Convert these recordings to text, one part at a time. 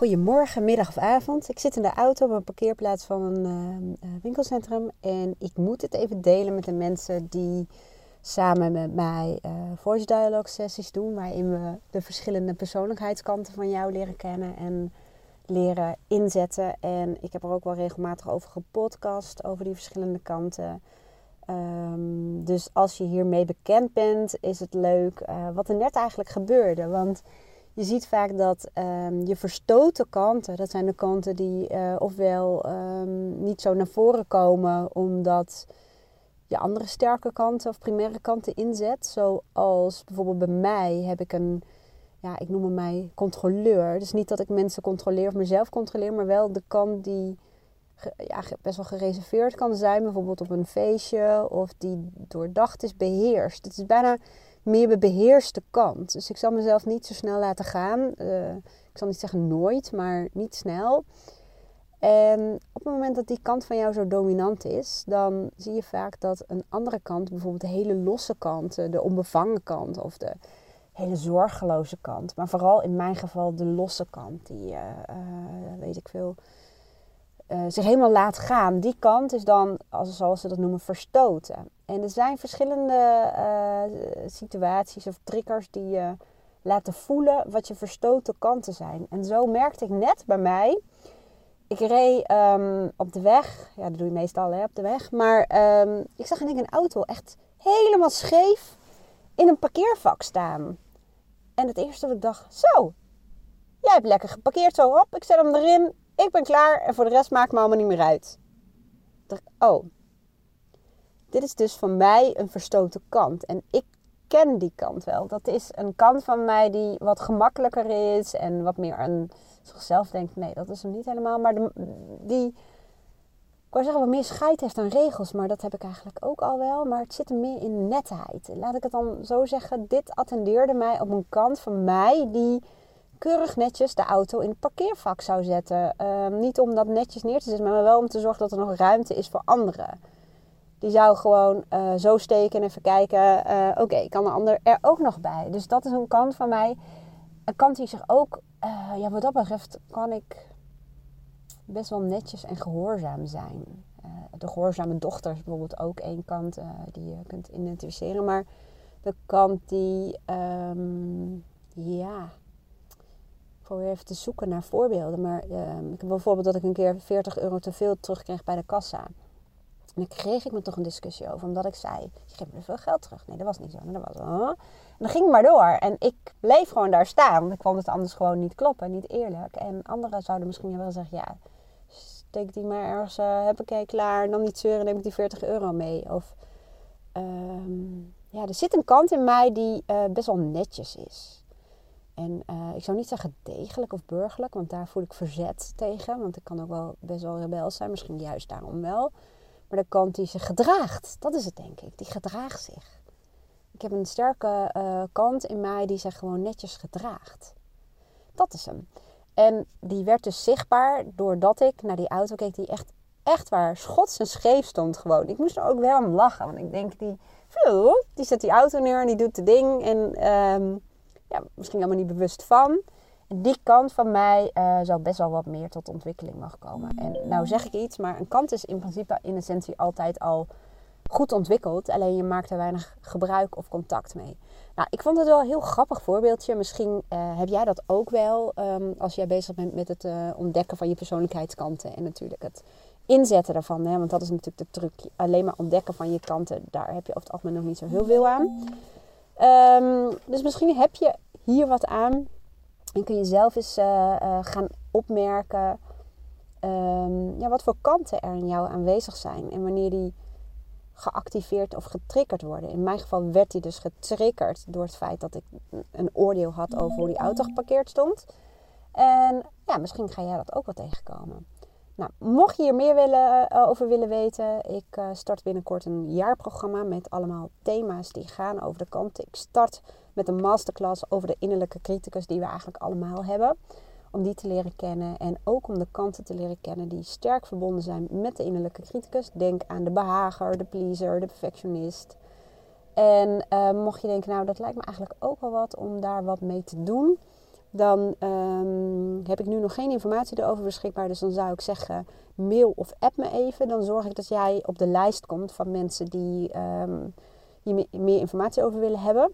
Goedemorgen, middag of avond. Ik zit in de auto op een parkeerplaats van een uh, winkelcentrum. En ik moet het even delen met de mensen die samen met mij uh, voice dialogue sessies doen. Waarin we de verschillende persoonlijkheidskanten van jou leren kennen en leren inzetten. En ik heb er ook wel regelmatig over gepodcast, over die verschillende kanten. Um, dus als je hiermee bekend bent, is het leuk wat er net eigenlijk gebeurde. Want je ziet vaak dat um, je verstoten kanten, dat zijn de kanten die uh, ofwel um, niet zo naar voren komen omdat je andere sterke kanten of primaire kanten inzet. Zoals bijvoorbeeld bij mij heb ik een, ja, ik noem mij controleur. Dus niet dat ik mensen controleer of mezelf controleer, maar wel de kant die ja, best wel gereserveerd kan zijn. Bijvoorbeeld op een feestje of die doordacht is, beheerst. Het is bijna meer beheerste kant. Dus ik zal mezelf niet zo snel laten gaan. Uh, ik zal niet zeggen nooit, maar niet snel. En op het moment dat die kant van jou zo dominant is, dan zie je vaak dat een andere kant, bijvoorbeeld de hele losse kant, de onbevangen kant of de hele zorgeloze kant, maar vooral in mijn geval de losse kant, die, uh, weet ik veel, uh, zich helemaal laat gaan. Die kant is dan, als, zoals ze dat noemen, verstoten. En er zijn verschillende uh, situaties of triggers die je laten voelen wat je verstoten kanten zijn. En zo merkte ik net bij mij. Ik reed um, op de weg. Ja, dat doe je meestal hè, op de weg. Maar um, ik zag in een auto echt helemaal scheef in een parkeervak staan. En het eerste wat ik dacht, zo, jij hebt lekker geparkeerd zo op. Ik zet hem erin ik ben klaar en voor de rest maakt me allemaal niet meer uit. oh, dit is dus van mij een verstoten kant. En ik ken die kant wel. Dat is een kant van mij die wat gemakkelijker is en wat meer aan zichzelf denkt. Nee, dat is hem niet helemaal. Maar de, die, ik wou zeggen, wat meer scheid heeft aan regels. Maar dat heb ik eigenlijk ook al wel. Maar het zit er meer in netheid. Laat ik het dan zo zeggen. Dit attendeerde mij op een kant van mij die keurig netjes de auto in het parkeervak zou zetten. Ehm, niet om dat netjes neer te zetten, maar wel om te zorgen dat er nog ruimte is voor anderen. Die zou gewoon uh, zo steken en even kijken. Uh, Oké, kan de ander er ook nog bij? Dus dat is een kant van mij. Een kant die zich ook, uh, ja, wat dat betreft, kan ik best wel netjes en gehoorzaam zijn. de gehoorzame dochter is bijvoorbeeld ook één kant die je kunt identificeren. Maar de kant die, um, ja, probeer even te zoeken naar voorbeelden. Maar uh, ik heb bijvoorbeeld dat ik een keer 40 euro te veel terugkreeg bij de kassa. En daar kreeg ik me toch een discussie over. Omdat ik zei, je geeft me veel geld terug. Nee, dat was niet zo. Maar dat was. En dan ging ik maar door. En ik bleef gewoon daar staan. Want ik vond het anders gewoon niet kloppen. Niet eerlijk. En anderen zouden misschien wel zeggen, ja, steek die maar ergens, heb ik klaar. Dan niet zeuren, neem ik die 40 euro mee. Of, um, ja, er zit een kant in mij die uh, best wel netjes is. En uh, ik zou niet zeggen degelijk of burgerlijk, want daar voel ik verzet tegen. Want ik kan ook wel best wel rebels zijn, misschien juist daarom wel. Maar de kant die zich gedraagt, dat is het denk ik. Die gedraagt zich. Ik heb een sterke uh, kant in mij die zich gewoon netjes gedraagt. Dat is hem. En die werd dus zichtbaar doordat ik naar die auto keek die echt, echt waar schots en scheef stond gewoon. Ik moest er ook wel om lachen, want ik denk die, die zet die auto neer en die doet de ding en... Um, ja, misschien helemaal niet bewust van. Die kant van mij uh, zou best wel wat meer tot ontwikkeling mag komen. En nou zeg ik iets, maar een kant is in principe in essentie altijd al goed ontwikkeld. Alleen je maakt er weinig gebruik of contact mee. Nou, ik vond het wel een heel grappig voorbeeldje. Misschien uh, heb jij dat ook wel um, als jij bezig bent met het uh, ontdekken van je persoonlijkheidskanten. En natuurlijk het inzetten daarvan. Hè? Want dat is natuurlijk de truc. Alleen maar ontdekken van je kanten, daar heb je over het algemeen nog niet zo heel veel aan. Um, dus misschien heb je hier wat aan. En kun je zelf eens uh, uh, gaan opmerken um, ja, wat voor kanten er in jou aanwezig zijn. En wanneer die geactiveerd of getriggerd worden. In mijn geval werd die dus getriggerd door het feit dat ik een oordeel had over hoe die auto geparkeerd stond. En ja, misschien ga jij dat ook wel tegenkomen. Nou, mocht je hier meer willen, uh, over willen weten, ik uh, start binnenkort een jaarprogramma met allemaal thema's die gaan over de kanten. Ik start met een masterclass over de innerlijke criticus die we eigenlijk allemaal hebben. Om die te leren kennen en ook om de kanten te leren kennen die sterk verbonden zijn met de innerlijke criticus. Denk aan de behager, de pleaser, de perfectionist. En uh, mocht je denken, nou dat lijkt me eigenlijk ook wel wat om daar wat mee te doen dan ehm, heb ik nu nog geen informatie erover beschikbaar. Dus dan zou ik zeggen, mail of app me even. Dan zorg ik dat jij op de lijst komt van mensen die um, hier meer informatie over willen hebben.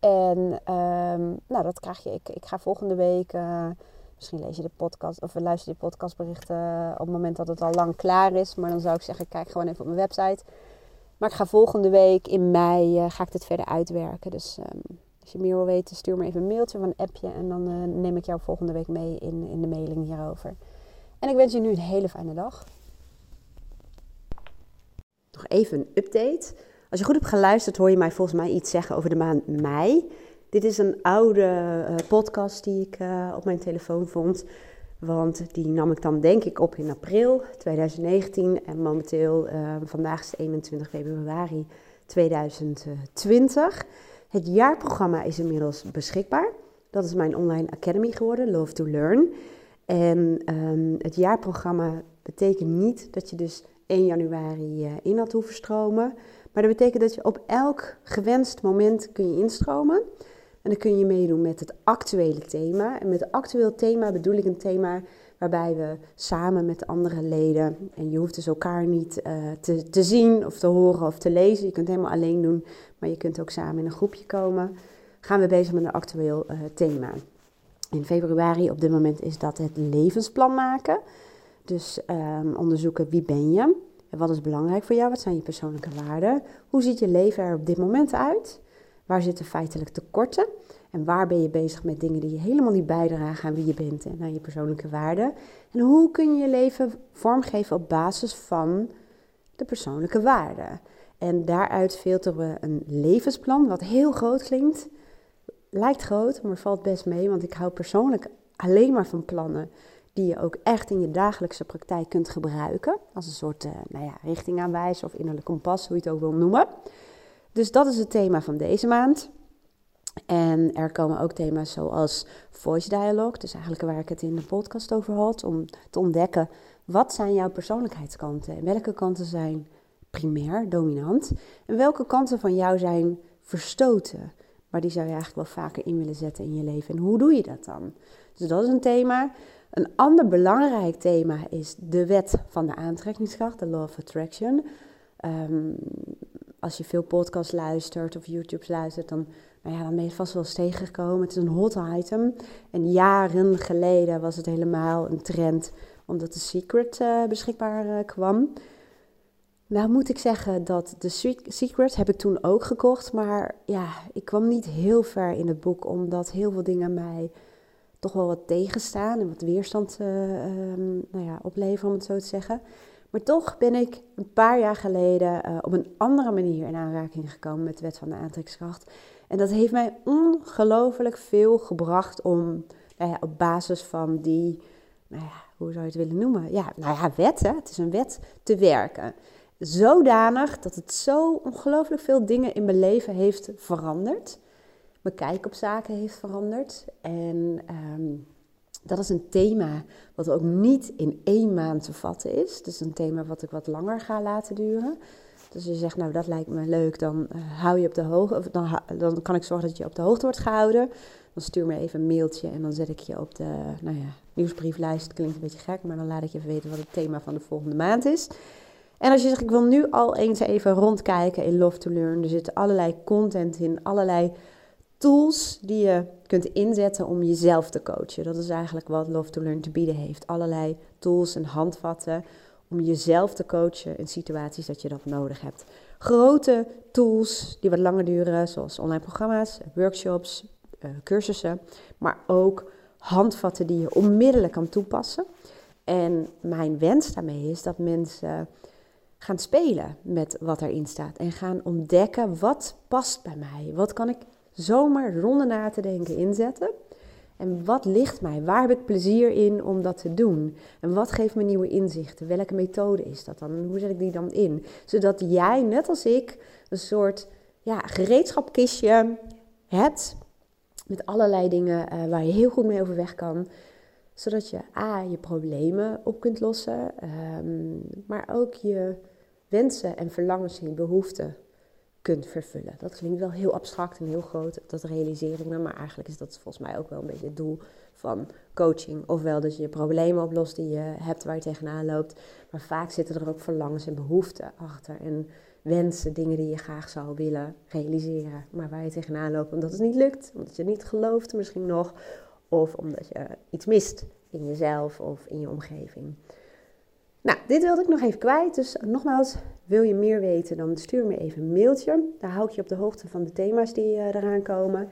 En ehm, nou, dat krijg je. Ik, ik ga volgende week. Uh, misschien lees je de podcast of luister je de podcastberichten op het moment dat het al lang klaar is. Maar dan zou ik zeggen, kijk gewoon even op mijn website. Maar ik ga volgende week in mei uh, ga ik dit verder uitwerken. Dus als je meer wil weten, stuur me even een mailtje of een appje. En dan uh, neem ik jou volgende week mee in, in de mailing hierover. En ik wens je nu een hele fijne dag. Nog even een update. Als je goed hebt geluisterd, hoor je mij volgens mij iets zeggen over de maand mei. Dit is een oude uh, podcast die ik uh, op mijn telefoon vond. Want die nam ik dan denk ik op in april 2019. En momenteel, vandaag is 21 februari 2020. Het jaarprogramma is inmiddels beschikbaar. Dat is mijn online academy geworden, Love to Learn. En um, het jaarprogramma betekent niet dat je dus 1 januari in had hoeven stromen. Maar dat betekent dat je op elk gewenst moment kun je instromen. En dan kun je meedoen met het actuele thema. En met actueel thema bedoel ik een thema waarbij we samen met andere leden, en je hoeft dus elkaar niet uh, te, te zien of te horen of te lezen, je kunt het helemaal alleen doen, maar je kunt ook samen in een groepje komen, gaan we bezig met een actueel uh, thema. In februari op dit moment is dat het levensplan maken. Dus um, onderzoeken wie ben je, en wat is belangrijk voor jou, wat zijn je persoonlijke waarden, hoe ziet je leven er op dit moment uit, waar zitten feitelijk tekorten en waar ben je bezig met dingen die je helemaal niet bijdragen aan wie je bent en aan je persoonlijke waarden. En hoe kun je je leven vormgeven op basis van de persoonlijke waarden. En daaruit filteren we een levensplan, wat heel groot klinkt. Lijkt groot, maar valt best mee, want ik hou persoonlijk alleen maar van plannen die je ook echt in je dagelijkse praktijk kunt gebruiken. Als een soort uh, nou ja, richtingaanwijzer of innerlijk kompas, hoe je het ook wil noemen. Dus dat is het thema van deze maand. En er komen ook thema's zoals voice dialogue, dus eigenlijk waar ik het in de podcast over had, om te ontdekken wat zijn jouw persoonlijkheidskanten en welke kanten zijn primair, dominant en welke kanten van jou zijn verstoten, maar die zou je eigenlijk wel vaker in willen zetten in je leven. En hoe doe je dat dan? Dus dat is een thema. Een ander belangrijk thema is de wet van de aantrekkingskracht, de law of attraction. Um, als je veel podcasts luistert of YouTube's luistert, dan, nou ja, dan ben je vast wel eens tegengekomen. Het is een hot item. En jaren geleden was het helemaal een trend, omdat de Secret uh, beschikbaar uh, kwam. Nou moet ik zeggen dat de Secret heb ik toen ook gekocht, maar ja, ik kwam niet heel ver in het boek, omdat heel veel dingen mij toch wel wat tegenstaan en wat weerstand uh, um, nou ja, opleveren, om het zo te zeggen. Maar toch ben ik een paar jaar geleden uh, op een andere manier in aanraking gekomen met de wet van de aantrekkingskracht. En dat heeft mij ongelooflijk veel gebracht om nou ja, op basis van die, nou ja, hoe zou je het willen noemen? Ja, nou ja, wet, hè? het is een wet, te werken. Zodanig dat het zo ongelooflijk veel dingen in mijn leven heeft veranderd mijn kijk op zaken heeft veranderd. En um, dat is een thema wat ook niet in één maand te vatten is. Is een thema wat ik wat langer ga laten duren. Dus je zegt, nou dat lijkt me leuk, dan uh, hou je op de hoogte, dan, dan kan ik zorgen dat je op de hoogte wordt gehouden. Dan stuur me even een mailtje en dan zet ik je op de nou ja, nieuwsbrieflijst. Klinkt een beetje gek, maar dan laat ik je even weten wat het thema van de volgende maand is. En als je zegt, ik wil nu al eens even rondkijken in Love to Learn. Er zit allerlei content in, allerlei tools die je kunt inzetten om jezelf te coachen. Dat is eigenlijk wat Love to Learn te bieden heeft. Allerlei tools en handvatten om jezelf te coachen in situaties dat je dat nodig hebt. Grote tools die wat langer duren, zoals online programma's, workshops, uh, cursussen, maar ook handvatten die je onmiddellijk kan toepassen. En mijn wens daarmee is dat mensen gaan spelen met wat erin staat en gaan ontdekken wat past bij mij. Wat kan ik zomaar zonder na te denken inzetten. En wat ligt mij? Waar heb ik plezier in om dat te doen? En wat geeft me nieuwe inzichten? Welke methode is dat dan? En hoe zet ik die dan in? Zodat jij, net als ik, een soort ja, gereedschapkistje hebt met allerlei dingen uh, waar je heel goed mee overweg kan. Zodat je A, je problemen op kunt lossen, um, maar ook je wensen en verlangens en behoeften kunt vervullen. Dat klinkt wel heel abstract en heel groot, dat realiseer ik maar eigenlijk is dat volgens mij ook wel een beetje het doel van coaching. Ofwel dat je je problemen oplost die je hebt waar je tegenaan loopt, maar vaak zitten er ook verlangens en behoeften achter en wensen, dingen die je graag zou willen realiseren, maar waar je tegenaan loopt omdat het niet lukt, omdat je niet gelooft misschien nog, of omdat je iets mist in jezelf of in je omgeving. Nou, dit wilde ik nog even kwijt. Dus nogmaals, wil je meer weten, dan stuur me even een mailtje. Daar hou ik je op de hoogte van de thema's die uh, eraan komen.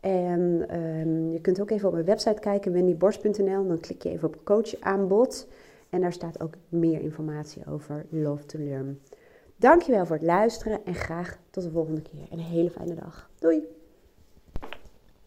En ehm, je kunt ook even op mijn website kijken, wendyborst.nl. Dan klik je even op coachaanbod. En daar staat ook meer informatie over Love to Learn. Dankjewel voor het luisteren en graag tot de volgende keer. En een hele fijne dag. Doei!